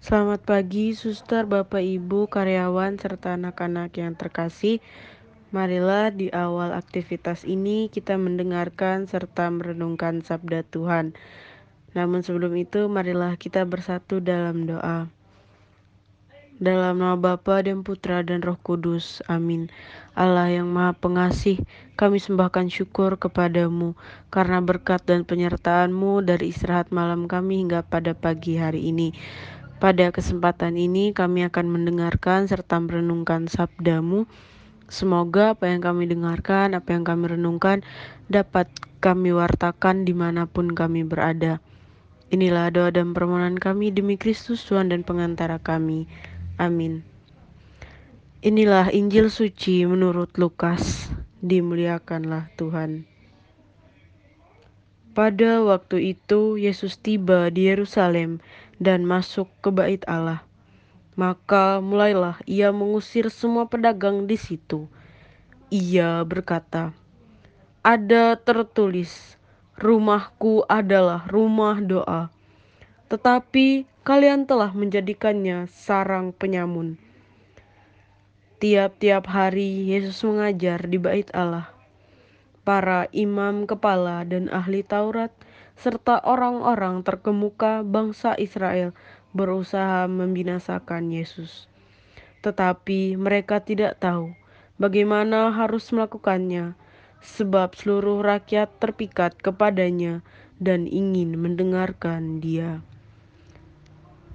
Selamat pagi, suster, bapak, ibu, karyawan, serta anak-anak yang terkasih. Marilah di awal aktivitas ini kita mendengarkan serta merenungkan sabda Tuhan. Namun sebelum itu, marilah kita bersatu dalam doa. Dalam nama Bapa dan Putra dan Roh Kudus. Amin. Allah yang Maha Pengasih, kami sembahkan syukur kepadamu karena berkat dan penyertaanmu dari istirahat malam kami hingga pada pagi hari ini. Pada kesempatan ini kami akan mendengarkan serta merenungkan sabdamu. Semoga apa yang kami dengarkan, apa yang kami renungkan dapat kami wartakan di mana pun kami berada. Inilah doa dan permohonan kami demi Kristus Tuhan dan pengantara kami. Amin. Inilah Injil suci menurut Lukas. Dimuliakanlah Tuhan. Pada waktu itu Yesus tiba di Yerusalem dan masuk ke bait Allah. Maka mulailah ia mengusir semua pedagang di situ. Ia berkata, "Ada tertulis, rumahku adalah rumah doa." Tetapi kalian telah menjadikannya sarang penyamun. Tiap-tiap hari Yesus mengajar di bait Allah. Para imam kepala dan ahli Taurat serta orang-orang terkemuka bangsa Israel berusaha membinasakan Yesus. Tetapi mereka tidak tahu bagaimana harus melakukannya, sebab seluruh rakyat terpikat kepadanya dan ingin mendengarkan Dia.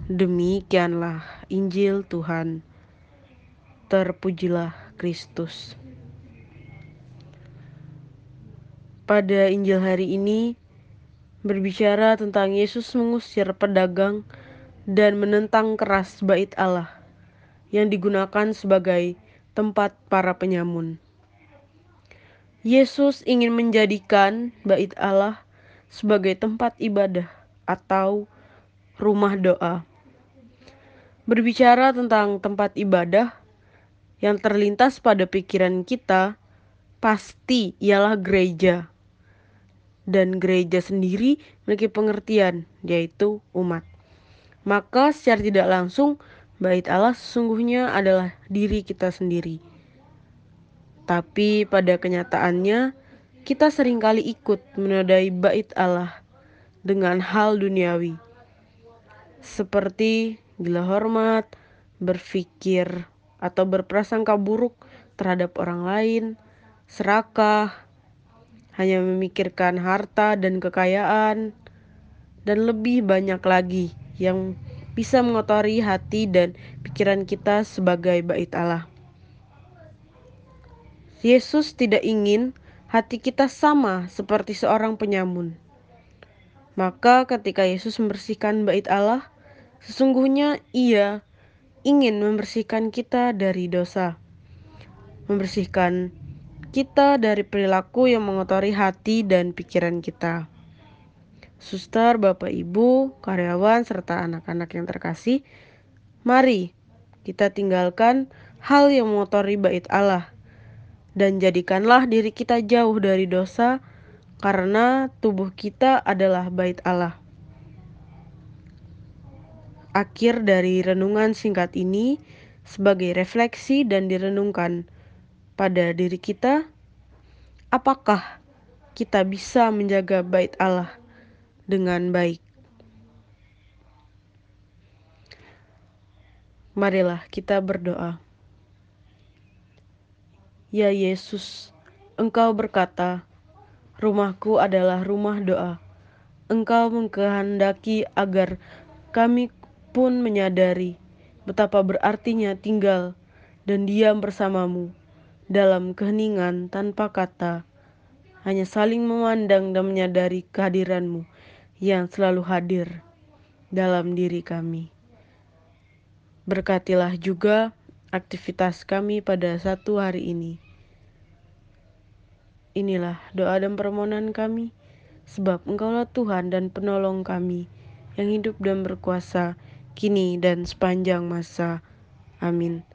Demikianlah Injil Tuhan. Terpujilah Kristus. Pada Injil hari ini, berbicara tentang Yesus mengusir pedagang dan menentang keras bait Allah yang digunakan sebagai tempat para penyamun. Yesus ingin menjadikan bait Allah sebagai tempat ibadah atau rumah doa. Berbicara tentang tempat ibadah yang terlintas pada pikiran kita pasti ialah gereja dan gereja sendiri memiliki pengertian, yaitu umat. Maka secara tidak langsung, bait Allah sesungguhnya adalah diri kita sendiri. Tapi pada kenyataannya, kita sering kali ikut menodai bait Allah dengan hal duniawi. Seperti gila hormat, berpikir atau berprasangka buruk terhadap orang lain, serakah, hanya memikirkan harta dan kekayaan, dan lebih banyak lagi yang bisa mengotori hati dan pikiran kita sebagai bait Allah. Yesus tidak ingin hati kita sama seperti seorang penyamun. Maka ketika Yesus membersihkan bait Allah, sesungguhnya ia ingin membersihkan kita dari dosa. Membersihkan kita dari perilaku yang mengotori hati dan pikiran kita. Suster, Bapak, Ibu, karyawan, serta anak-anak yang terkasih, mari kita tinggalkan hal yang mengotori bait Allah dan jadikanlah diri kita jauh dari dosa karena tubuh kita adalah bait Allah. Akhir dari renungan singkat ini sebagai refleksi dan direnungkan pada diri kita, apakah kita bisa menjaga bait Allah dengan baik? Marilah kita berdoa. Ya Yesus, Engkau berkata, "Rumahku adalah rumah doa." Engkau mengkehendaki agar kami pun menyadari betapa berartinya tinggal dan diam bersamamu dalam keheningan tanpa kata, hanya saling memandang dan menyadari kehadiranmu yang selalu hadir dalam diri kami. Berkatilah juga aktivitas kami pada satu hari ini. Inilah doa dan permohonan kami, sebab Engkaulah Tuhan dan penolong kami yang hidup dan berkuasa kini dan sepanjang masa. Amin.